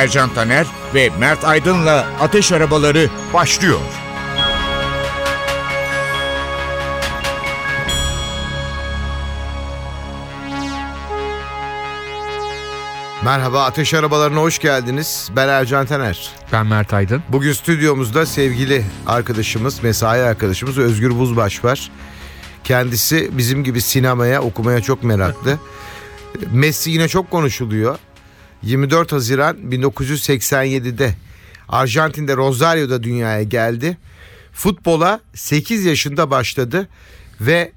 Ercan Taner ve Mert Aydın'la Ateş Arabaları başlıyor. Merhaba Ateş Arabalarına hoş geldiniz. Ben Ercan Taner. Ben Mert Aydın. Bugün stüdyomuzda sevgili arkadaşımız, mesai arkadaşımız Özgür Buzbaş var. Kendisi bizim gibi sinemaya, okumaya çok meraklı. Messi yine çok konuşuluyor. 24 Haziran 1987'de Arjantin'de Rosario'da dünyaya geldi. Futbola 8 yaşında başladı ve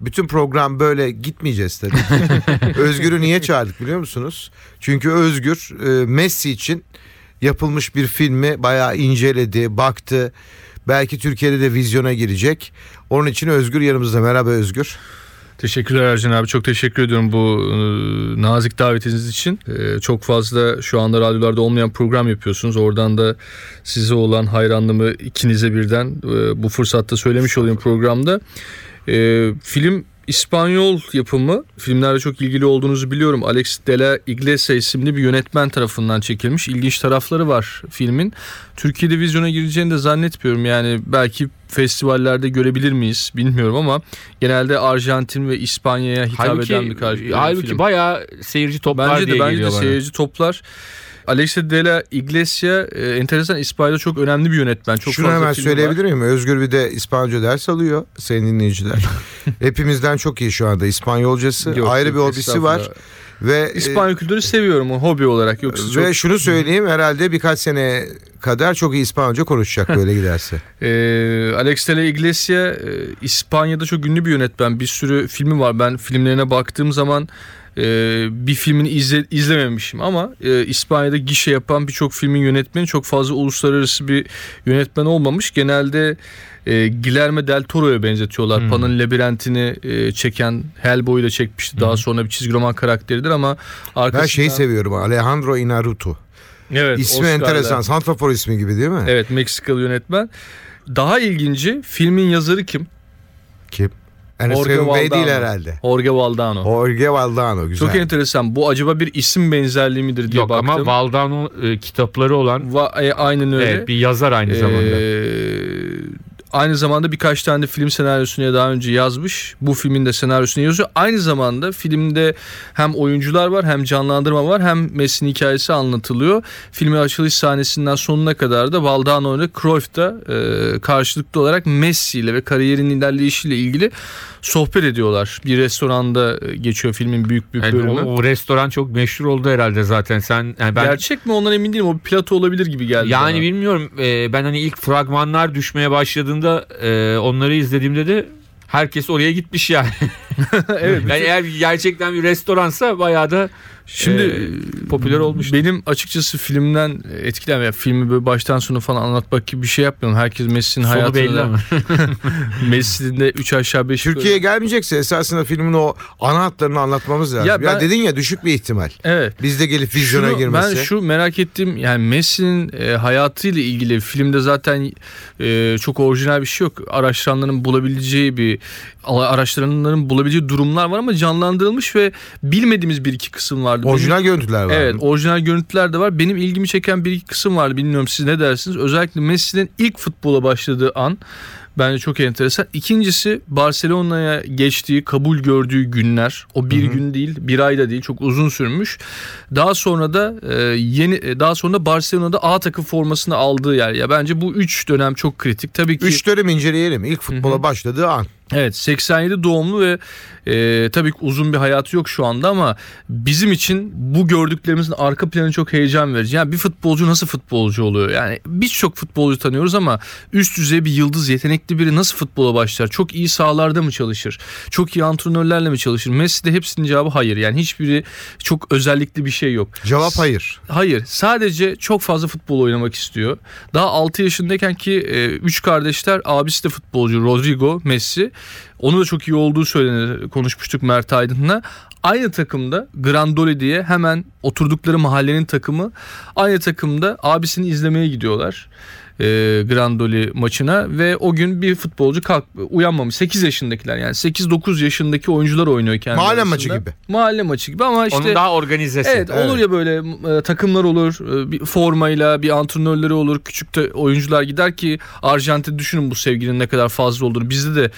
bütün program böyle gitmeyeceğiz tabii. Özgür'ü niye çağırdık biliyor musunuz? Çünkü Özgür e, Messi için yapılmış bir filmi bayağı inceledi, baktı. Belki Türkiye'de de vizyona girecek. Onun için Özgür yanımızda. Merhaba Özgür. Teşekkürler Ercan abi. Çok teşekkür ediyorum bu e, nazik davetiniz için. E, çok fazla şu anda radyolarda olmayan program yapıyorsunuz. Oradan da size olan hayranlığımı ikinize birden e, bu fırsatta söylemiş olayım programda. E, film İspanyol yapımı filmlerle çok ilgili olduğunuzu biliyorum. Alex de la Iglesia isimli bir yönetmen tarafından çekilmiş. İlginç tarafları var filmin. Türkiye'de vizyona gireceğini de zannetmiyorum. Yani belki festivallerde görebilir miyiz bilmiyorum ama genelde Arjantin ve İspanya'ya hitap halbuki, eden bir karşı Halbuki film. bayağı seyirci toplar Bence diye de bence geliyor de bana. seyirci toplar. Alexia de la Iglesia e, enteresan İspanya'da çok önemli bir yönetmen. Çok Şunu hemen söyleyebilir miyim? Özgür bir de İspanyolca ders alıyor sayın dinleyiciler. Hepimizden çok iyi şu anda İspanyolcası. Yok, Ayrı bir yok, hobisi var. Ve e, İspanyol kültürü seviyorum o hobi olarak yoksa çok... ve şunu söyleyeyim herhalde birkaç sene kadar çok iyi İspanyolca konuşacak böyle giderse. Ee, Alex de la Iglesia e, İspanya'da çok ünlü bir yönetmen. Bir sürü filmi var. Ben filmlerine baktığım zaman e, bir filmini izle, izlememişim ama e, İspanya'da gişe yapan birçok filmin yönetmeni çok fazla uluslararası bir yönetmen olmamış. Genelde e, Guillermo del Toro'ya benzetiyorlar. Hmm. Pan'ın labirentini e, çeken Hellboy'u da çekmişti. Daha sonra bir çizgi roman karakteridir ama Ben arkasından... şeyi seviyorum Alejandro Inarritu. Evet, İsmi Oscar'da. enteresan. Santrafor ismi gibi değil mi? Evet Meksikalı yönetmen. Daha ilginci filmin yazarı kim? Kim? Ernest Jorge değil Valdano. herhalde. Jorge Valdano. Jorge Valdano güzel. Çok enteresan. Bu acaba bir isim benzerliği midir diye Yok baktım. ama Valdano e, kitapları olan Va- e, aynen öyle. evet, bir yazar aynı zamanda. Ee, aynı zamanda birkaç tane de film senaryosunu daha önce yazmış. Bu filmin de senaryosunu yazıyor. Aynı zamanda filmde hem oyuncular var hem canlandırma var hem Messi'nin hikayesi anlatılıyor. Filmin açılış sahnesinden sonuna kadar da Valdano ile Cruyff da e, karşılıklı olarak Messi ile ve kariyerinin ilerleyişiyle ilgili sohbet ediyorlar. Bir restoranda e, geçiyor filmin büyük bir Yani bölümü. o, o restoran çok meşhur oldu herhalde zaten. Sen yani ben Gerçek mi ondan emin değilim. O bir plato olabilir gibi geldi yani bana. bilmiyorum. e, ben hani ilk fragmanlar düşmeye başladığında e, onları izlediğimde de herkes oraya gitmiş yani. evet. yani eğer gerçekten bir restoransa bayağı da Şimdi e, popüler olmuş. Benim açıkçası filmden etkilenme, yani filmi böyle baştan sona falan anlatmak gibi bir şey yapmıyorum. Herkes Messi'nin hayatını. Messi'nin de 3 aşağı 5 Türkiye'ye gelmeyecekse esasında filmin o ana hatlarını anlatmamız lazım. Ya, Ya ben- dedin ya düşük bir ihtimal. Evet. Bizde gelip vizyona Şunu- girmesi. Ben şu merak ettiğim yani Messi'nin e, hayatıyla ilgili filmde zaten e, çok orijinal bir şey yok. Araştıranların bulabileceği bir araştıranların bulabileceği durumlar var ama canlandırılmış ve bilmediğimiz bir iki kısım vardı. Benim- Orijinal görüntüler var. Evet orijinal görüntüler de var. Benim ilgimi çeken bir iki kısım vardı. Bilmiyorum siz ne dersiniz? Özellikle Messi'nin ilk futbola başladığı an bence çok enteresan. İkincisi Barcelona'ya geçtiği, kabul gördüğü günler. O bir Hı hı. gün değil, bir ay da değil. Çok uzun sürmüş. Daha sonra da e, yeni e, daha sonra da Barcelona'da A takım formasını aldığı yer. Ya bence bu üç dönem çok kritik. Tabii ki Üç dönem inceleyelim. İlk futbola Hı hı. başladığı an. Evet 87 doğumlu ve e, tabii ki uzun bir hayatı yok şu anda ama bizim için bu gördüklerimizin arka planı çok heyecan verici. Yani bir futbolcu nasıl futbolcu oluyor? Yani birçok futbolcu tanıyoruz ama üst düzey bir yıldız yetenekli biri nasıl futbola başlar? Çok iyi sahalarda mı çalışır? Çok iyi antrenörlerle mi çalışır? Messi'de hepsinin cevabı hayır. Yani hiçbiri çok özellikli bir şey yok. Cevap hayır. Hayır. Sadece çok fazla futbol oynamak istiyor. Daha 6 yaşındayken ki 3 kardeşler abisi de futbolcu Rodrigo Messi. Onu da çok iyi olduğu söylenir. Konuşmuştuk Mert Aydın'la. Aynı takımda Grandoli diye hemen oturdukları mahallenin takımı aynı takımda abisini izlemeye gidiyorlar e, Grandoli maçına ve o gün bir futbolcu kalk uyanmamış. 8 yaşındakiler yani 8-9 yaşındaki oyuncular oynuyor kendi Mahalle arasında. maçı gibi. Mahalle maçı gibi ama işte Onun daha organizesi. Evet, Evet. olur ya böyle e, takımlar olur. E, bir formayla bir antrenörleri olur. Küçük de oyuncular gider ki Arjantin düşünün bu sevginin ne kadar fazla olduğunu. Bizde de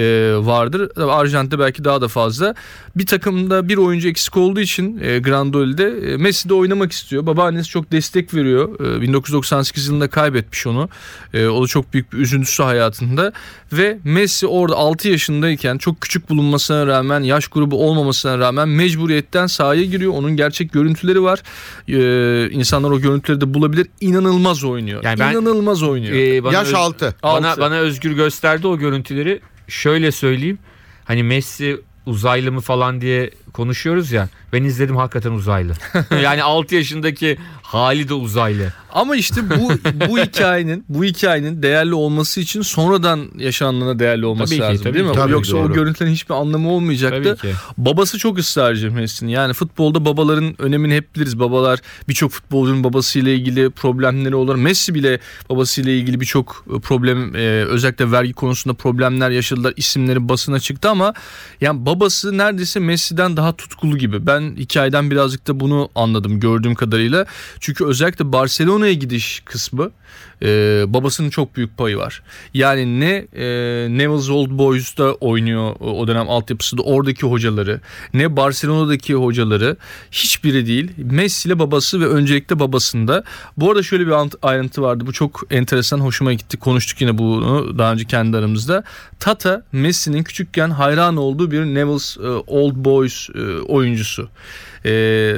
e, vardır. Tabii Arjantin'de belki daha da fazla. Bir takımda bir oyuncu eksik olduğu için e, Grandoli'de e, Messi de oynamak istiyor. Babaannesi çok destek veriyor. E, 1998 yılında kaybetmiş onu. E, o da çok büyük bir üzüntüsü hayatında. Ve Messi orada 6 yaşındayken çok küçük bulunmasına rağmen yaş grubu olmamasına rağmen mecburiyetten sahaya giriyor. Onun gerçek görüntüleri var. Ee, insanlar o görüntüleri de bulabilir. İnanılmaz oynuyor. Yani ben- İnanılmaz oynuyor. Ee, bana Yaş öz- 6. Bana, bana Özgür gösterdi o görüntüleri. Şöyle söyleyeyim. Hani Messi uzaylı mı falan diye konuşuyoruz ya. Ben izledim hakikaten uzaylı. yani 6 yaşındaki hali de uzaylı. Ama işte bu bu hikayenin bu hikayenin değerli olması için sonradan yaşananlara değerli olması Tabii ki, lazım tabii değil mi? Tabii, Yoksa o doğru. görüntülerin hiçbir anlamı olmayacaktı. Tabii ki. Babası çok ısrarcı Messi'nin. Yani futbolda babaların önemini hep biliriz. Babalar birçok futbolcunun babasıyla ilgili problemleri olur. Messi bile babasıyla ilgili birçok problem e, özellikle vergi konusunda problemler yaşadılar. İsimleri basına çıktı ama yani babası neredeyse Messi'den daha tutkulu gibi. Ben hikayeden birazcık da bunu anladım gördüğüm kadarıyla. Çünkü özellikle Barcelona'ya gidiş kısmı e, babasının çok büyük payı var. Yani ne e, Newell's Old Boys'ta oynuyor o o dönem altyapısı da oradaki hocaları ne Barcelona'daki hocaları hiçbiri değil. Messi ile babası ve öncelikle babasında. Bu arada şöyle bir ayrıntı vardı. Bu çok enteresan hoşuma gitti. Konuştuk yine bunu daha önce kendi aramızda. Tata Messi'nin küçükken hayran olduğu bir Newell's e, Old Boys e, oyuncusu. E,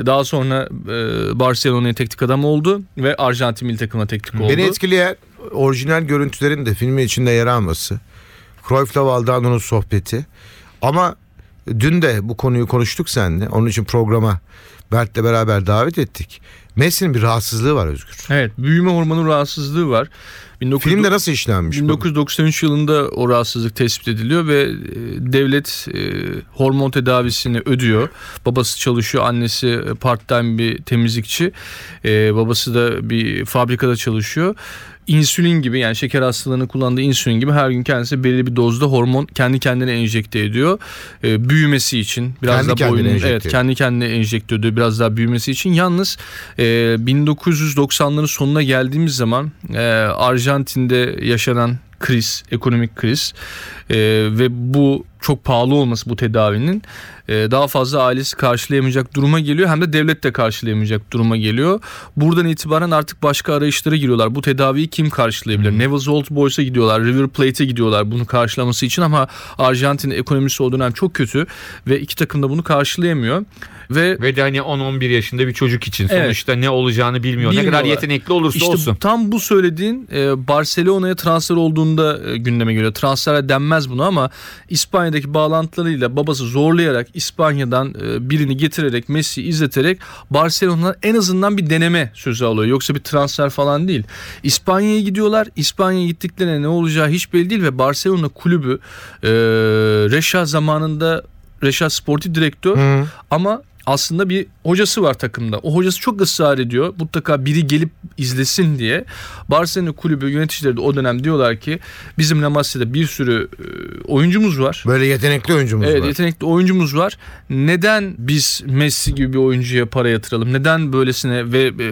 daha sonra e, Barcelona'ya teknik adam oldu ve Arjantin milli takımına teknik oldu. Beni etkileyen orijinal görüntülerin de filmin içinde yer alması. Cruyff'la Valdano'nun sohbeti. Ama dün de bu konuyu konuştuk seninle. Onun için programa Berk'le beraber davet ettik. Messi'nin bir rahatsızlığı var Özgür. Evet, büyüme hormonu rahatsızlığı var. 1900 Filmde nasıl işlenmiş bu? 1993 yılında o rahatsızlık tespit ediliyor ve e, devlet e, hormon tedavisini ödüyor. Babası çalışıyor, annesi e, part-time bir temizlikçi. E, babası da bir fabrikada çalışıyor. İnsülin gibi yani şeker hastalığını kullandığı insülin gibi her gün kendisi belirli bir dozda hormon kendi kendine enjekte ediyor. E, büyümesi için biraz Kendi da boyunun evet ediyor. kendi kendine enjekte ediyor biraz daha büyümesi için. Yalnız e, 1990'ların sonuna geldiğimiz zaman e, Arjantin'de yaşanan kriz, ekonomik kriz e, ve bu çok pahalı olması bu tedavinin e, daha fazla ailesi karşılayamayacak duruma geliyor hem de devlet de karşılayamayacak duruma geliyor. Buradan itibaren artık başka arayışlara giriyorlar. Bu tedaviyi kim karşılayabilir? Hmm. Newell's Old Boys'a gidiyorlar, River Plate'e gidiyorlar bunu karşılaması için ama Arjantin ekonomisi o dönem çok kötü ve iki takım da bunu karşılayamıyor. Ve Ve de hani 10-11 yaşında bir çocuk için Evet. sonuçta ne olacağını bilmiyor. Ne kadar yetenekli olursa İşte olsun. tam bu söylediğin e, Barcelona'ya transfer olduğunda e, gündeme geliyor. Transfere denmez bunu ama İspanya'daki bağlantılarıyla babası zorlayarak İspanya'dan e, birini getirerek Messi izleterek Barcelona'dan en azından bir deneme sözü alıyor. Yoksa bir transfer falan değil. İspanya'ya gidiyorlar. İspanya'ya gittiklerine ne olacağı hiç belli değil ve Barcelona kulübü e, Reşa zamanında Reşa sportif direktör Hı. ama aslında bir hocası var takımda. O hocası çok ısrar ediyor. Mutlaka biri gelip izlesin diye. Barcelona kulübü yöneticileri de o dönem diyorlar ki bizim La Masia'da bir sürü e, oyuncumuz var. Böyle yetenekli oyuncumuz Evet var. yetenekli oyuncumuz var. Neden biz Messi gibi bir oyuncuya para yatıralım? Neden böylesine ve e,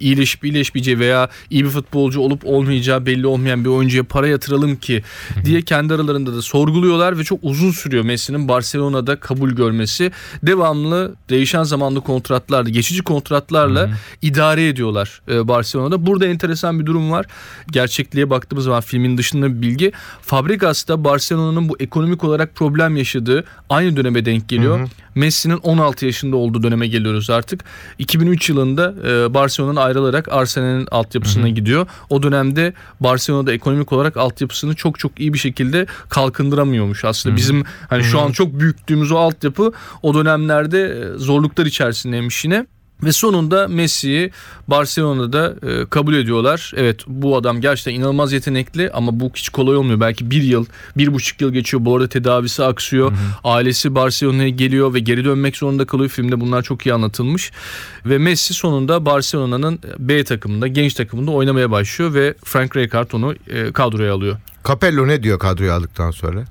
iyileşip iyileşmeyeceği veya iyi bir futbolcu olup olmayacağı belli olmayan bir oyuncuya para yatıralım ki diye kendi aralarında da sorguluyorlar ve çok uzun sürüyor Messi'nin Barcelona'da kabul görmesi. Devamlı değişen zamanlı kontratlarla, geçici kontratlarla Hı hı. idare ediyorlar e, Barcelona'da. Burada enteresan bir durum var. Gerçekliğe baktığımız zaman filmin dışında bir bilgi. Fabregas da Barcelona'nın bu ekonomik olarak problem yaşadığı aynı döneme denk geliyor. Hı hı. Messi'nin 16 yaşında olduğu döneme geliyoruz artık. 2003 yılında e, Barcelona'dan ayrılarak Arsenal'in altyapısına gidiyor. O dönemde Barcelona'da ekonomik olarak altyapısını çok çok iyi bir şekilde kalkındıramıyormuş. Aslında bizim hani şu an çok büyüttüğümüz o altyapı o dönemlerde e, zorluklar içerisindeymiş yine. Ve sonunda Messi'yi Barcelona'da e, kabul ediyorlar. Evet bu adam gerçekten inanılmaz yetenekli ama bu hiç kolay olmuyor. Belki bir yıl, bir buçuk yıl geçiyor. Bu arada tedavisi aksıyor. Ailesi Barcelona'ya geliyor ve geri dönmek zorunda kalıyor. Filmde bunlar çok iyi anlatılmış. Ve Messi sonunda Barcelona'nın B takımında, genç takımında oynamaya başlıyor ve Frank Rijkaard onu e, kadroya alıyor. Capello ne diyor kadroya aldıktan sonra?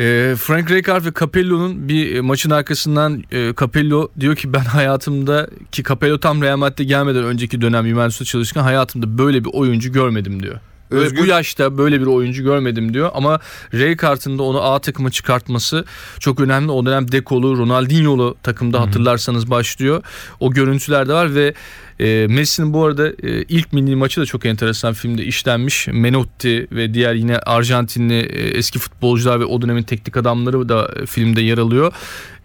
E, Frank Rijkaard ve Capello'nun bir e, maçın arkasından e, Capello diyor ki ben hayatımda ki Capello tam Real Madrid'e gelmeden önceki dönem Juventus'ta çalışırken hayatımda böyle bir oyuncu görmedim diyor. Özgür- bu yaşta böyle bir oyuncu görmedim diyor ama Rijkaard'ın da onu A takıma çıkartması çok önemli. O dönem Dekolu, Ronaldinho'lu takımda hatırlarsanız başlıyor. O görüntüler de var ve e, Messi'nin bu arada e, ilk milli maçı da çok enteresan filmde işlenmiş. Menotti ve diğer yine Arjantinli e, eski futbolcular ve o dönemin teknik adamları da e, filmde yer alıyor.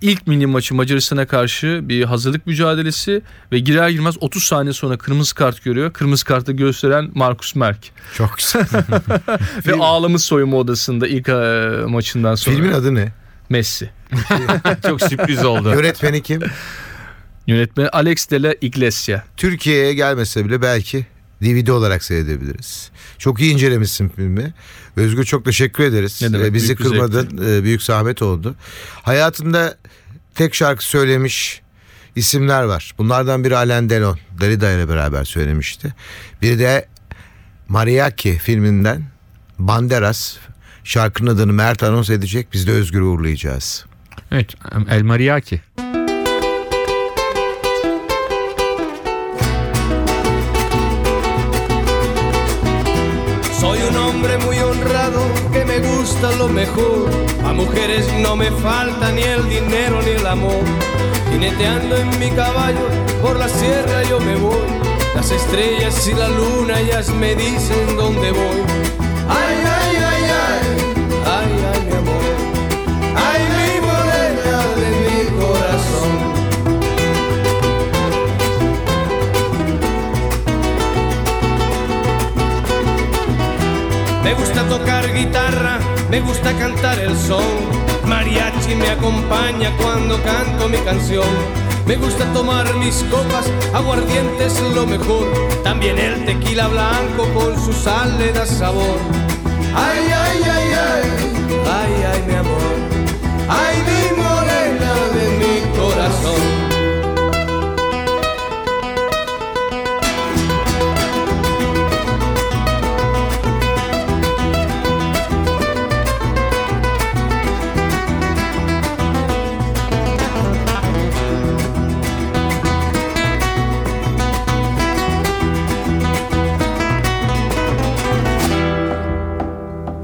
İlk milli maçı Macaristan'a karşı bir hazırlık mücadelesi ve girer girmez 30 saniye sonra kırmızı kart görüyor. Kırmızı kartı gösteren Marcus Merk. Çok güzel. Ve ağlamış soyunma odasında ilk e, maçından sonra. Filmin adı ne? Messi. Çok sürpriz oldu. Yönetmeni kim? Yönetmeni Alex de la Iglesia. Türkiye'ye gelmese bile belki DVD olarak seyredebiliriz. Çok iyi incelemişsin filmi. Özgür çok teşekkür ederiz. Ne demek, Ee, Bizi büyük kırmadın. Ee, Büyük zahmet oldu. Hayatında tek şarkı söylemiş isimler var. Bunlardan biri Alain Delon. Dalida ile beraber söylemişti. Bir de Mariachi filminden Banderas şarkının adını Mert anons edecek. Biz de Özgür'ü uğurlayacağız. Evet, El Mariachi. Soy no me falta ni el dinero ni el amor. Jineteando en mi caballo por la sierra yo me voy. Las estrellas y la luna ellas me dicen dónde voy. Ay, ay, ay, ay, ay, ay, mi amor. Ay, mi morena de mi corazón. Me gusta tocar guitarra, me gusta cantar el son. Mariachi me acompaña cuando canto mi canción. Me gusta tomar mis copas, aguardiente es lo mejor. También el tequila blanco con su sal le da sabor. Ay, ay, ay, ay, ay, ay, mi amor. Ay,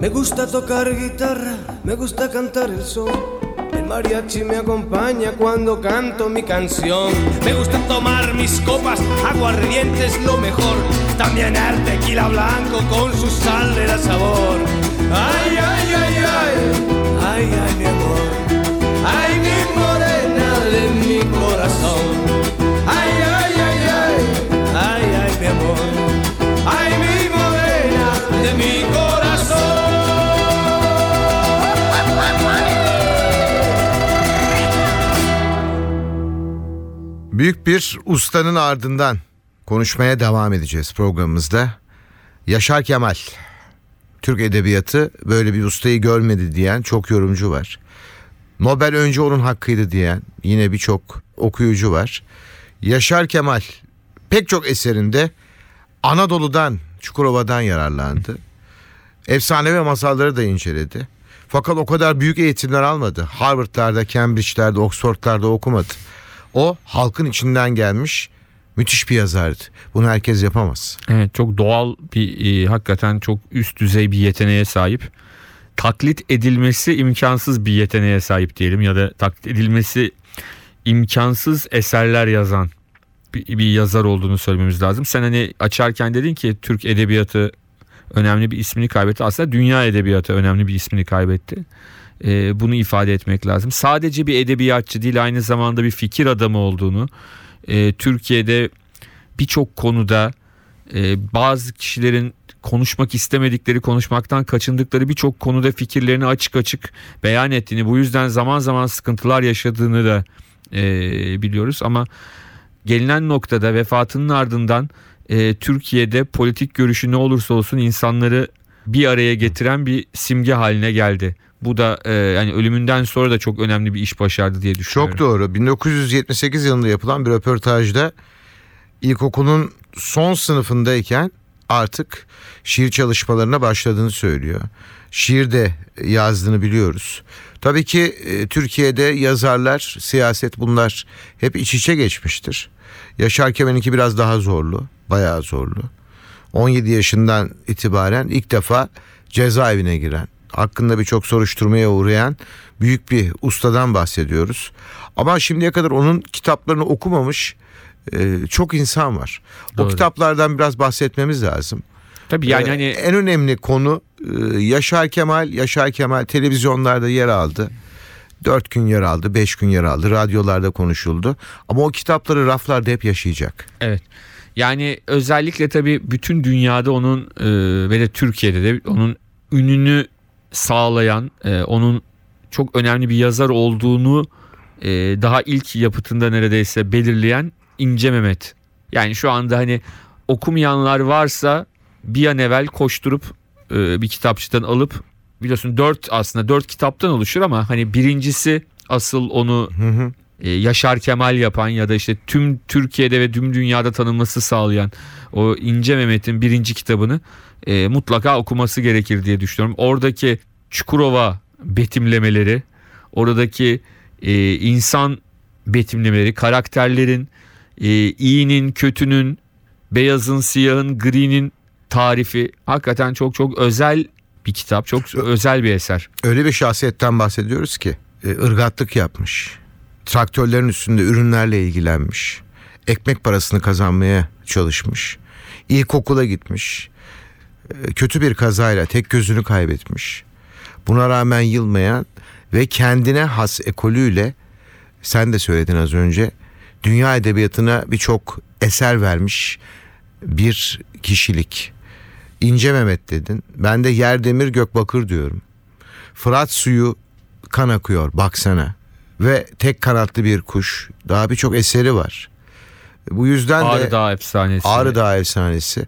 Me gusta tocar guitarra, me gusta cantar el son. El mariachi me acompaña cuando canto mi canción. Me gusta tomar mis copas, aguardiente es lo mejor. También el tequila blanco con su sal le da sabor. Ay, ay, ay, ay, ay, ay, mi amor. Ay, mi morena Büyük bir ustanın ardından konuşmaya devam edeceğiz programımızda. Yaşar Kemal. Türk edebiyatı böyle bir ustayı görmedi diyen çok yorumcu var. Nobel önce onun hakkıydı diyen yine birçok okuyucu var. Yaşar Kemal pek çok eserinde Anadolu'dan, Çukurova'dan yararlandı. Efsane ve masalları da inceledi. Fakat o kadar büyük eğitimler almadı. Harvard'larda, Cambridge'lerde, Oxford'larda okumadı. O halkın içinden gelmiş müthiş bir yazardı. Bunu herkes yapamaz. Evet çok doğal bir e, hakikaten çok üst düzey bir yeteneğe sahip. Taklit edilmesi imkansız bir yeteneğe sahip diyelim ya da taklit edilmesi imkansız eserler yazan bir, bir yazar olduğunu söylememiz lazım. Sen hani açarken dedin ki Türk edebiyatı önemli bir ismini kaybetti. Aslında dünya edebiyatı önemli bir ismini kaybetti. Ee, bunu ifade etmek lazım. Sadece bir edebiyatçı değil aynı zamanda bir fikir adamı olduğunu, e, Türkiye'de birçok konuda e, bazı kişilerin konuşmak istemedikleri, konuşmaktan kaçındıkları birçok konuda fikirlerini açık açık beyan ettiğini, bu yüzden zaman zaman sıkıntılar yaşadığını da e, biliyoruz. Ama gelinen noktada vefatının ardından e, Türkiye'de politik görüşü ne olursa olsun insanları bir araya getiren bir simge haline geldi. Bu da e, yani ölümünden sonra da çok önemli bir iş başardı diye düşünüyorum. Çok doğru. 1978 yılında yapılan bir röportajda ilkokulun son sınıfındayken artık şiir çalışmalarına başladığını söylüyor. Şiir de yazdığını biliyoruz. Tabii ki e, Türkiye'de yazarlar, siyaset bunlar hep iç içe geçmiştir. Yaşar Kemal'inki biraz daha zorlu, bayağı zorlu. 17 yaşından itibaren ilk defa cezaevine giren, hakkında birçok soruşturmaya uğrayan büyük bir ustadan bahsediyoruz. Ama şimdiye kadar onun kitaplarını okumamış e, çok insan var. Doğru. O kitaplardan biraz bahsetmemiz lazım. Tabii yani Ee, hani en önemli konu e, Yaşar Kemal. Yaşar Kemal televizyonlarda yer aldı. Dört gün yer aldı, beş gün yer aldı. Radyolarda konuşuldu. Ama o kitapları raflarda hep yaşayacak. Evet. Yani özellikle tabii bütün dünyada onun e, ve de Türkiye'de de onun ününü sağlayan, e, onun çok önemli bir yazar olduğunu e, daha ilk yapıtında neredeyse belirleyen İnce Mehmet. Yani şu anda hani okumayanlar varsa bir an evvel koşturup e, bir kitapçıdan alıp biliyorsun dört aslında dört kitaptan oluşur ama hani birincisi asıl onu Hı hı. E, Yaşar Kemal yapan ya da işte tüm Türkiye'de ve tüm dünyada tanınması sağlayan o İnce Mehmet'in birinci kitabını e, mutlaka okuması gerekir diye düşünüyorum. Oradaki Çukurova betimlemeleri, oradaki e, insan betimlemeleri, karakterlerin, e, iyinin, kötünün, beyazın, siyahın, gri'nin tarifi hakikaten çok çok özel bir kitap, çok özel bir eser. Öyle bir şahsiyetten bahsediyoruz ki e, ırgatlık yapmış. Traktörlerin üstünde ürünlerle ilgilenmiş. Ekmek parasını kazanmaya çalışmış. İlkokula gitmiş. E, kötü bir kazayla tek gözünü kaybetmiş. Buna rağmen yılmayan ve kendine has ekolüyle sen de söyledin az önce dünya edebiyatına birçok eser vermiş bir kişilik. İnce Mehmet dedin. Ben de yer demir gök bakır diyorum. Fırat suyu kan akıyor baksana. Ve tek kanatlı bir kuş. Daha birçok eseri var. Bu yüzden Ağrı de Dağı efsanesi. Ağrı Dağı efsanesi.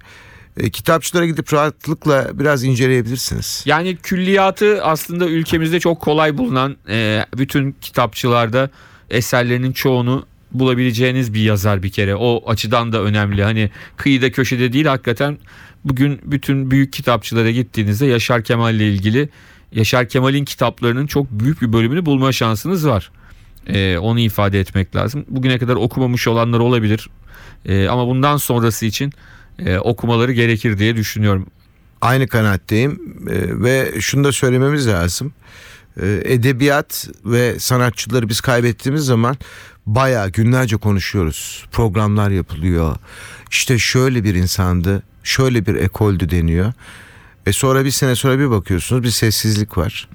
E, kitapçılara gidip rahatlıkla biraz inceleyebilirsiniz. Yani külliyatı aslında ülkemizde çok kolay bulunan e, bütün kitapçılarda eserlerinin çoğunu bulabileceğiniz bir yazar bir kere. O açıdan da önemli. Hani kıyıda köşede değil hakikaten bugün bütün büyük kitapçılara gittiğinizde Yaşar Kemal ile ilgili Yaşar Kemal'in kitaplarının çok büyük bir bölümünü bulma şansınız var. E, onu ifade etmek lazım. Bugüne kadar okumamış olanlar olabilir. E, ama bundan sonrası için e, okumaları gerekir diye düşünüyorum. Aynı kanaatteyim E, ve şunu da söylememiz lazım. E, edebiyat ve sanatçıları biz kaybettiğimiz zaman bayağı günlerce konuşuyoruz. Programlar yapılıyor. İşte şöyle bir insandı, şöyle bir ekoldü deniyor. E sonra bir sene sonra bir bakıyorsunuz bir sessizlik var.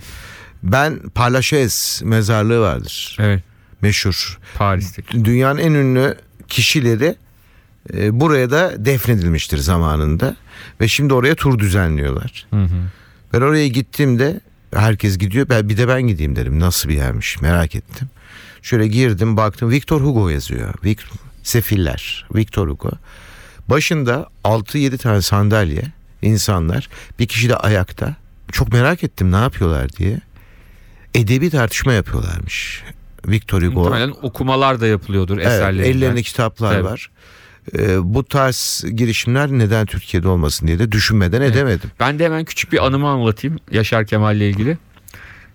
Ben Parlaşez mezarlığı vardır. Evet. Meşhur. Paris'teki. Dünyanın en ünlü kişileri e, buraya da defnedilmiştir zamanında. Ve şimdi oraya tur düzenliyorlar. Hı hı. Ben oraya gittiğimde herkes gidiyor. Ben bir de ben gideyim dedim. Nasıl bir yermiş merak ettim. Şöyle girdim baktım Victor Hugo yazıyor. Vic, Sefiller. Victor Hugo. Başında 6-7 tane sandalye insanlar. Bir kişi de ayakta. Çok merak ettim ne yapıyorlar diye. Edebi tartışma yapıyorlarmış. Victor Hugo. Muhtemelen okumalar da yapılıyordur Evet, eserlerinden. ellerinde kitaplar Evet. var. Ee, bu tarz girişimler neden Türkiye'de olmasın diye de düşünmeden edemedim. Ben de hemen küçük bir anımı anlatayım Yaşar Kemal ile ilgili.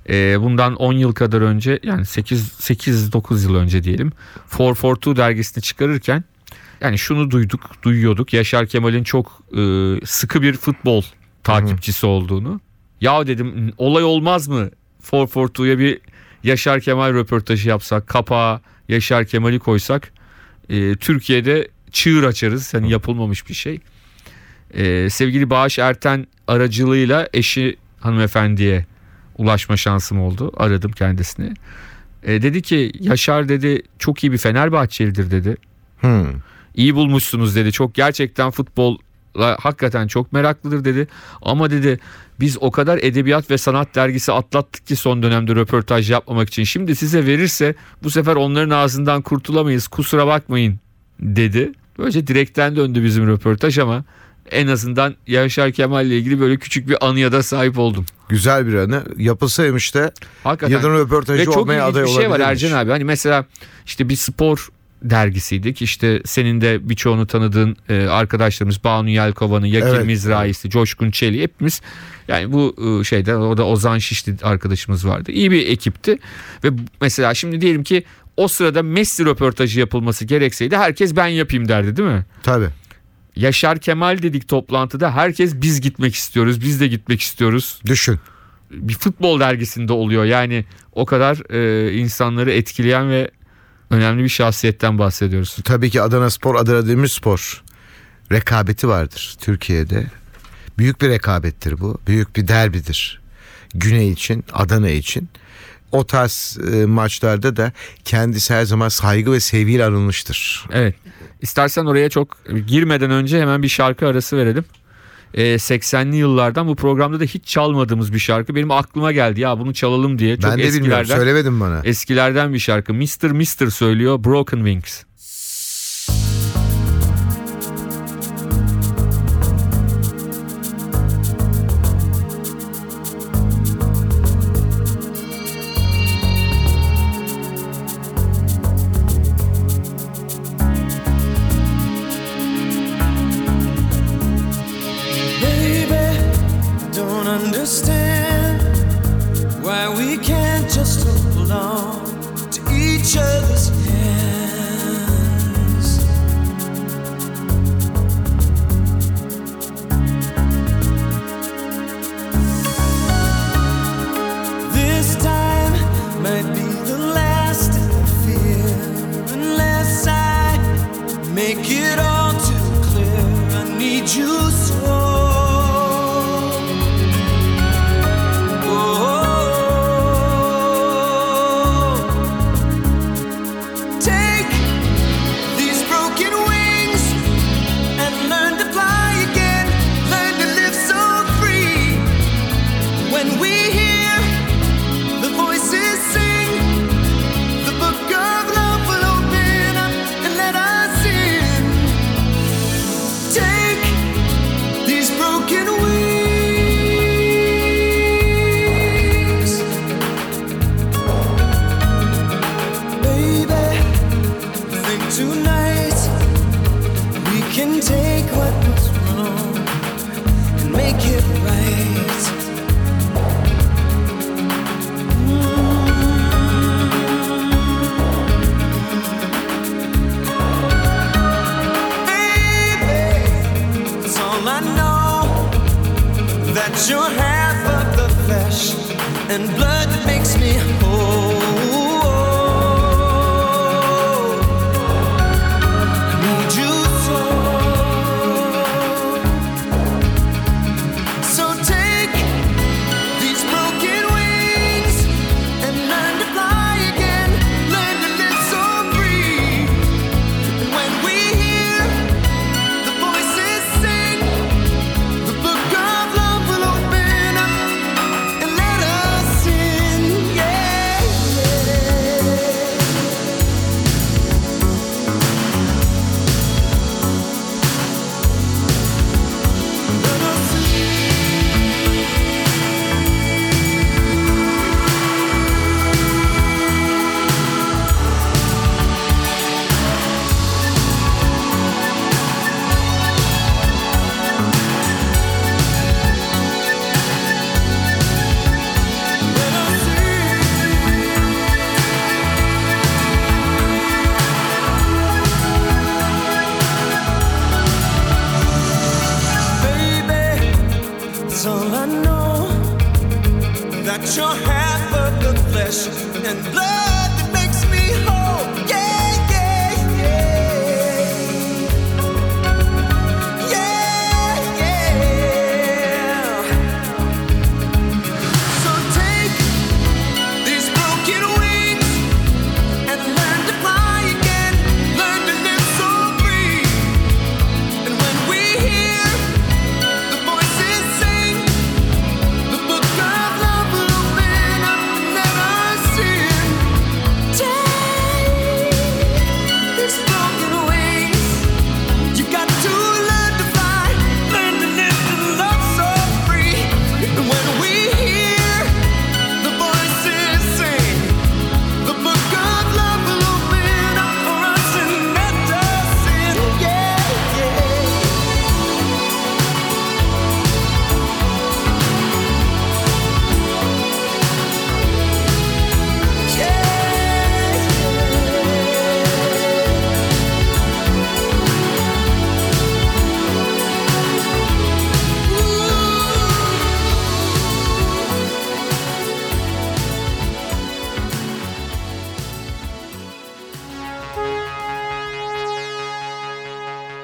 Ee, bundan 10 yıl kadar önce yani 8 8 9 yıl önce diyelim. 442 dergisini çıkarırken yani şunu duyduk, duyuyorduk. Yaşar Kemal'in çok e, sıkı bir futbol takipçisi olduğunu. Ya dedim olay olmaz mı 442'ya bir Yaşar Kemal röportajı yapsak, kapağa Yaşar Kemal'i koysak e, Türkiye'de çığır açarız. Hani yapılmamış bir şey. E, sevgili Bağış Erten aracılığıyla eşi hanımefendiye ulaşma şansım oldu. Aradım kendisini. E, dedi ki Yaşar dedi çok iyi bir Fenerbahçelidir dedi. Hmm. İyi bulmuşsunuz dedi. Çok gerçekten futbol hakikaten çok meraklıdır dedi. Ama dedi biz o kadar edebiyat ve sanat dergisi atlattık ki son dönemde röportaj yapmamak için. Şimdi size verirse bu sefer onların ağzından kurtulamayız kusura bakmayın dedi. Böylece direkten döndü bizim röportaj ama en azından Yaşar Kemal ile ilgili böyle küçük bir anıya da sahip oldum. Güzel bir anı. Yapılsaymış da Hakikaten. Röportajı Ve çok olmaya aday bir şey var olabilirmiş. Ercan abi. Hani mesela işte bir spor dergisiydik. İşte senin de birçoğunu tanıdığın e, arkadaşlarımız Banu Yelkova'nın, Yakir Evet. Mizrahi'si, Coşkun Çeli hepimiz yani bu e, şeyde o da Ozan Şişli arkadaşımız vardı. İyi bir ekipti ve mesela şimdi diyelim ki o sırada Messi röportajı yapılması gerekseydi herkes ben yapayım derdi değil mi? Tabii. Yaşar Kemal dedik toplantıda herkes biz gitmek istiyoruz biz de gitmek istiyoruz Düşün. bir futbol dergisinde oluyor. Yani o kadar e, insanları etkileyen ve önemli bir şahsiyetten bahsediyoruz. Tabii ki Adana Spor, Adana Demirspor rekabeti vardır Türkiye'de. Büyük bir rekabettir bu. Büyük bir derbidir. Güney için, Adana için. O tarz e, maçlarda da kendisi her zaman saygı ve sevgiyle anılmıştır. Evet. İstersen oraya çok girmeden önce hemen bir şarkı arası verelim. E, 80'li yıllardan bu programda da hiç çalmadığımız bir şarkı. Benim aklıma geldi ya bunu çalalım diye. Çok ben de bilmiyorum. eskilerden, Söylemedin bana. eskilerden bir şarkı. Mr. Mr. söylüyor Broken Wings.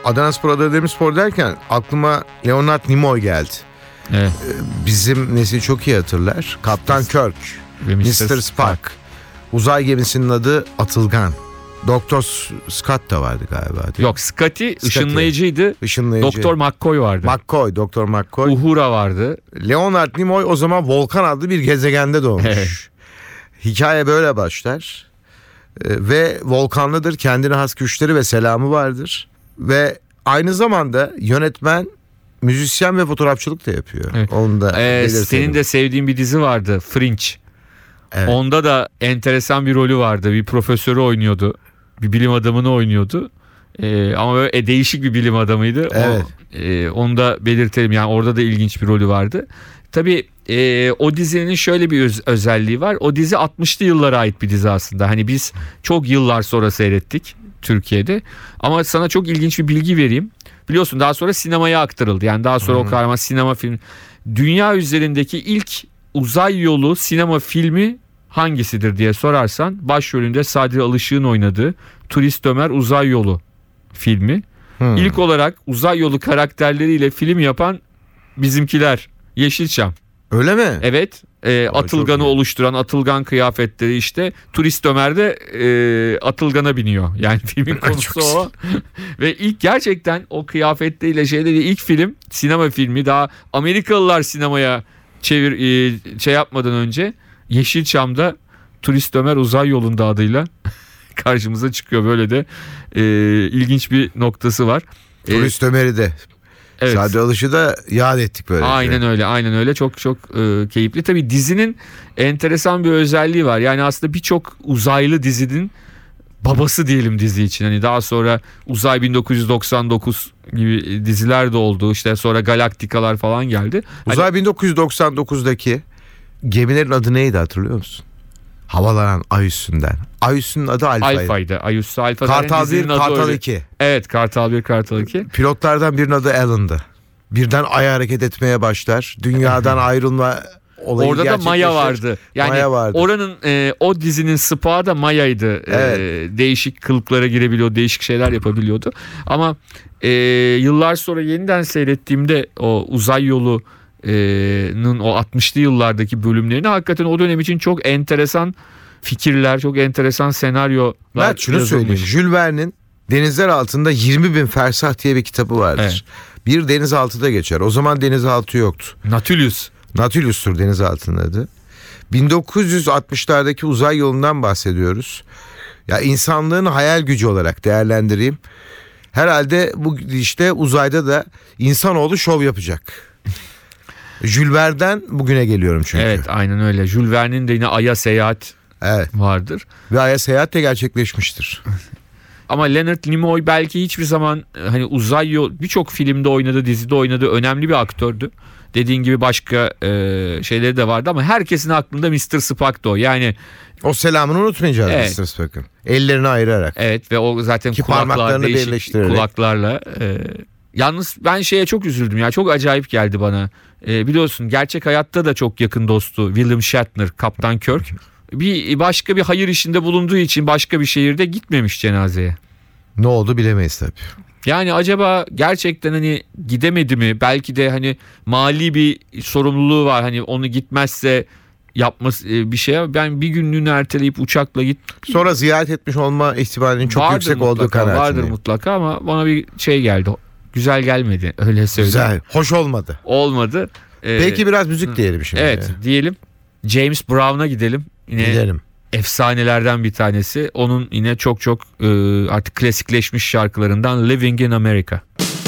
Adana Spor Adana Demirspor derken aklıma Leonard Nimoy geldi. Evet. Bizim nesil çok iyi hatırlar. Kaptan Kirk, Mr. Spock. Uzay gemisinin adı Atılgan. Doktor Scott da vardı galiba. değil mi? Yok Scotty ışınlayıcıydı. Işınlayıcı. Doktor McCoy vardı. McCoy, Doktor McCoy. Uhura vardı. Leonard Nimoy o zaman Volkan adlı bir gezegende doğmuş. Evet. Hikaye böyle başlar. Ee, ve volkanlıdır. Kendine has güçleri ve selamı vardır. Ve aynı zamanda yönetmen, müzisyen ve fotoğrafçılık da yapıyor. Evet. Onu da Ee, senin de sevdiğin bir dizi vardı Fringe. Evet. Onda da enteresan bir rolü vardı. Bir profesörü oynuyordu. Bir bilim adamını oynuyordu. Ee, ama böyle e, değişik bir bilim adamıydı. O- Evet. e, onu da belirtelim. Yani orada da ilginç bir rolü vardı. Tabii e, o dizinin şöyle bir öz- özelliği var. O dizi 60'lı yıllara ait bir dizi aslında. Hani biz çok yıllar sonra seyrettik Türkiye'de. Ama sana çok ilginç bir bilgi vereyim. Biliyorsun daha sonra sinemaya aktarıldı. Yani daha sonra o kahraman sinema film. Dünya üzerindeki ilk uzay yolu sinema filmi hangisidir diye sorarsan başrolünde Sadri Alışık'ın oynadığı Turist Ömer Uzay Yolu filmi. Hmm. İlk olarak uzay yolu karakterleriyle film yapan bizimkiler Yeşilçam. Öyle mi? Evet. E, Atılgan'ı oluşturan Atılgan kıyafetleri işte Turist Ömer de e, Atılgan'a biniyor. Yani filmin konusu o. Ve ilk gerçekten o kıyafetleriyle şeyleri ilk film sinema filmi daha Amerikalılar sinemaya çevir e, şey yapmadan önce Yeşilçam'da Turist Ömer Uzay Yolunda adıyla karşımıza çıkıyor. Böyle de e, ilginç bir noktası var. E, Turist Ömer'i de. Evet. Sadri Alış'ı da yad ettik böyle. Aynen öyle aynen öyle çok çok e, keyifli. Tabii dizinin enteresan bir özelliği var. Yani aslında birçok uzaylı dizinin babası diyelim dizi için. Hani daha sonra Uzay 1999 gibi diziler de oldu. İşte sonra Galaktikalar falan geldi. Hani- Uzay 1999'daki gemilerin adı neydi hatırlıyor musun? Havalanan ay üstünden. Ay üstünün adı Alfa'ydı. Alfa'ydı. Ayus Alfa. zaten Kartal 1, dizinin adı Kartal öyle. 2. Evet Kartal 1, Kartal 2. Pilotlardan birinin adı Alan'dı. Birden ay hareket etmeye başlar. Dünyadan ayrılma olayı Orada da Maya vardı. Yani Maya vardı. oranın e, o dizinin spağı da Maya'ydı. E, Evet. değişik kılıklara girebiliyor, değişik şeyler yapabiliyordu. Ama e, yıllar sonra yeniden seyrettiğimde o uzay yolu e, o 60'lı yıllardaki bölümlerini hakikaten o dönem için çok enteresan fikirler, çok enteresan senaryolar Ben şunu söyleyeyim. Jules Verne'in Denizler Altında 20 bin fersah diye bir kitabı vardır. Evet. Bir denizaltıda geçer. O zaman denizaltı yoktu. Nautilus. Nautilus'tur denizaltının adı. 1960'lardaki uzay yolundan bahsediyoruz. Ya insanlığın hayal gücü olarak değerlendireyim. Herhalde bu işte uzayda da insanoğlu şov yapacak. Jules Verne'den bugüne geliyorum çünkü. Evet aynen öyle. Jules Verne'in de yine Ay'a seyahat Evet. vardır. Ve Ay'a seyahat de gerçekleşmiştir. Ama Leonard Nimoy belki hiçbir zaman e, hani uzay yol birçok filmde oynadı, dizide oynadı, önemli bir aktördü. Dediğin gibi başka e, şeyleri de vardı ama herkesin aklında Mr. Spock'tı o. Yani O selamını unutmayacağız Evet. Mr. Spock'ın. Ellerini ayırarak. evet ve o zaten Ki kulaklar değişik birleştirerek. kulaklarla. e, yalnız ben şeye çok üzüldüm ya çok acayip geldi bana. E, biliyorsun gerçek hayatta da çok yakın dostu William Shatner, Kaptan Kirk. Bir başka bir hayır işinde bulunduğu için başka bir şehirde gitmemiş cenazeye. Ne oldu bilemeyiz tabii. Yani acaba gerçekten hani gidemedi mi? Belki de hani mali bir sorumluluğu var. Hani onu gitmezse yapması e, bir şey. Ben bir günlüğünü erteleyip uçakla git. Sonra ziyaret etmiş olma ihtimalinin çok Vardır yüksek olduğu mutlaka, Vardır kanaatindeyim. mutlaka ama bana bir şey geldi. Güzel gelmedi. Öyle söyleyeyim. Güzel. Hoş olmadı. Olmadı. Ee, Peki biraz müzik diyelim şimdi. Evet diyelim. James Brown'a gidelim. Yine Gidelim. efsanelerden bir tanesi. Onun yine çok çok e, artık klasikleşmiş şarkılarından Living in America. Knock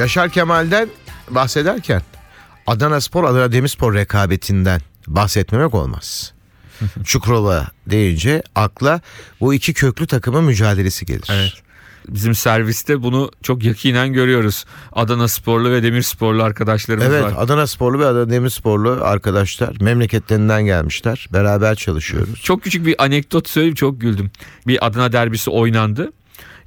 Yaşar Kemal'den bahsederken Adana Spor Adana Demirspor rekabetinden bahsetmemek olmaz. Çukurova deyince akla bu iki köklü takımın mücadelesi gelir. Evet. Bizim serviste bunu çok yakinen görüyoruz. Adana sporlu ve demir sporlu arkadaşlarımız Evet var. Adana Sporlu ve Adana Demirsporlu arkadaşlar memleketlerinden gelmişler. Beraber çalışıyoruz. Çok küçük bir anekdot söyleyeyim çok güldüm. Bir Adana derbisi oynandı.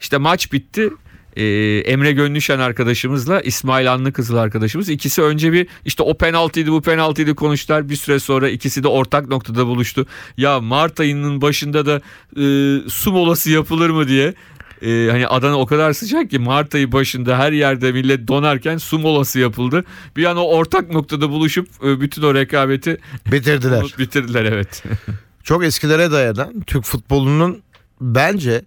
İşte maç bitti. Ee, Emre Gönlüşen arkadaşımızla İsmail Anlı Kızıl arkadaşımız. İkisi önce bir işte o penaltıydı bu penaltıydı konuştular. Bir süre sonra ikisi de ortak noktada buluştu. Ya Mart ayının başında da e, su molası yapılır mı diye e, hani Adana o kadar sıcak ki Mart ayı başında her yerde millet donarken su molası yapıldı. Bir an o ortak noktada buluşup e, bütün o rekabeti Bitirdiler. bitirdiler evet. Çok eskilere dayanan Türk futbolunun bence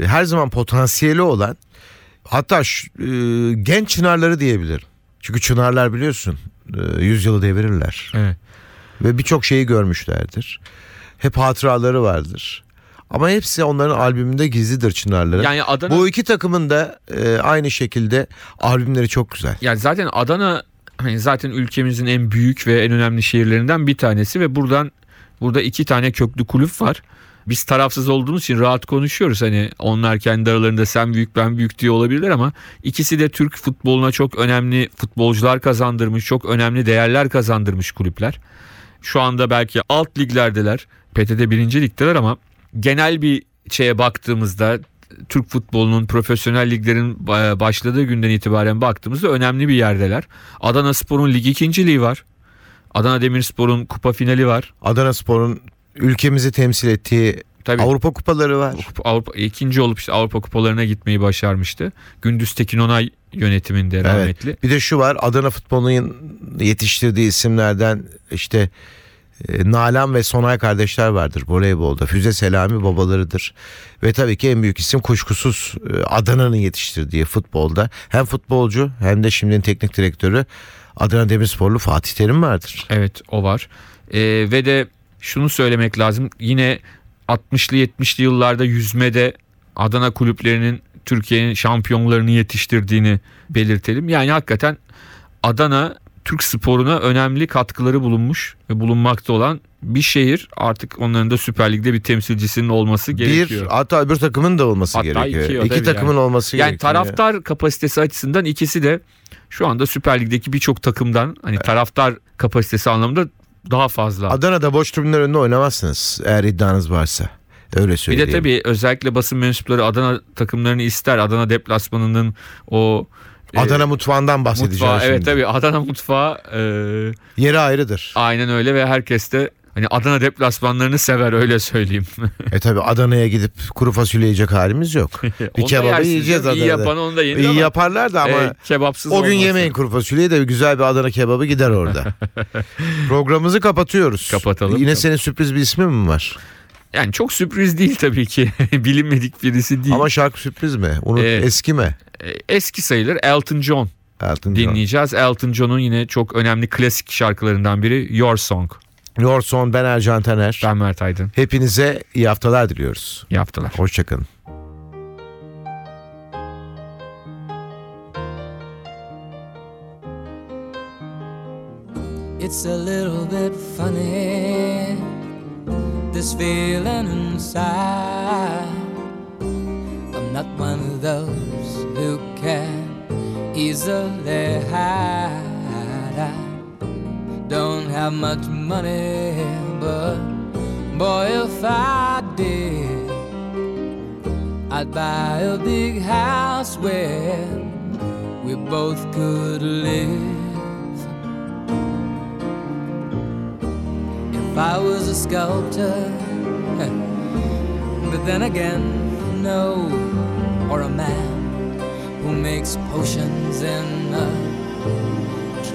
e, her zaman potansiyeli olan hatta şu, e, genç çınarları diyebilirim. Çünkü çınarlar biliyorsun e, yüzyılı devirirler evet. ve birçok şeyi görmüşlerdir. Hep hatıraları vardır. Ama hepsi onların albümünde gizlidir çınarların. yani Adana Bu iki takımın da e, aynı şekilde albümleri çok güzel. Yani zaten Adana hani zaten ülkemizin en büyük ve en önemli şehirlerinden bir tanesi ve buradan burada iki tane köklü kulüp var. Biz tarafsız olduğumuz için rahat konuşuyoruz. Hani onlar kendi aralarında sen büyük ben büyük diye olabilirler ama ikisi de Türk futboluna çok önemli futbolcular kazandırmış, çok önemli değerler kazandırmış kulüpler. Şu anda belki alt liglerdeler. PTT birinci ligdeler ama genel bir şeye baktığımızda Türk futbolunun profesyonel liglerin e, başladığı günden itibaren baktığımızda önemli bir yerdeler. Adana Spor'un lig ikinciliği var. Adana Demirspor'un kupa finali var. Adana Spor'un ülkemizi temsil ettiği Tabii Avrupa kupaları var. Avrupa ikinci olup işte Avrupa kupalarına gitmeyi başarmıştı. Gündüz Tekin Onay yönetiminde rahmetli. Bir de şu var Adana futbolunun yetiştirdiği isimlerden işte e, Nalan ve Sonay kardeşler vardır voleybolda. Füze Selami babalarıdır. Ve tabii ki en büyük isim kuşkusuz e, Adana'nın yetiştirdiği futbolda. Hem futbolcu hem de şimdinin teknik direktörü Adana Demirsporlu Fatih Terim vardır. Evet o var. Ee, ve de şunu söylemek lazım. Yine 60'lı 70'li yıllarda yüzmede Adana kulüplerinin Türkiye'nin şampiyonlarını yetiştirdiğini belirtelim. Yani hakikaten Adana Türk sporuna önemli katkıları bulunmuş ve bulunmakta olan bir şehir. Artık onların da Süper Lig'de bir temsilcisinin olması gerekiyor. Bir hatta öbür takımın da olması Hatta gerekiyor. iki, İki takımın yani. olması Yani gerekiyor. taraftar kapasitesi açısından ikisi de şu anda Süper Lig'deki birçok takımdan hani taraftar kapasitesi anlamında daha fazla. Adana'da boş tribünler önünde oynamazsınız eğer iddianız varsa. Öyle Bir söyleyeyim. de tabii özellikle basın mensupları Adana takımlarını ister. Adana deplasmanının o e, Adana mutfağından bahsedeceğiz mutfağı. şimdi. Evet tabii Adana mutfağı e, Yeri ayrıdır. aynen öyle ve herkes de hani Adana deplasmanlarını sever öyle söyleyeyim. E tabi Adana'ya gidip kuru fasulye yiyecek halimiz yok. Bir kebabı yiyeceğiz canım. İyi Adana'da. yapan onu da yenir İyi ama yaparlar da ama e, kebapsız o gün olmaz. yemeyin kuru fasulyeyi de güzel bir Adana kebabı gider orada. Programımızı kapatıyoruz. Kapatalım. Yine senin sürpriz bir ismin mi var? Yani çok sürpriz değil tabii ki. Bilinmedik birisi değil. Ama şarkı sürpriz mi? Unut, Ee, eski mi? E, Eski sayılır Elton John Elton John. dinleyeceğiz. Elton John'un yine çok önemli klasik şarkılarından biri Your Song. Your Son, ben Ercan Taner. Ben Mert Aydın Hepinize iyi haftalar diliyoruz. yaptılar. Hoşçakalın. It's a little bit funny, this feeling inside. I'm not one of those who can easily hide. Have much money, but boy, if I did, I'd buy a big house where we both could live. If I was a sculptor, but then again, no, or a man who makes potions in a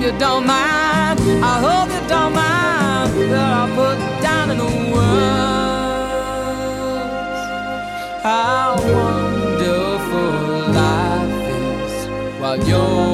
you don't mind. I hope you don't mind that I put down in words how wonderful life is while you're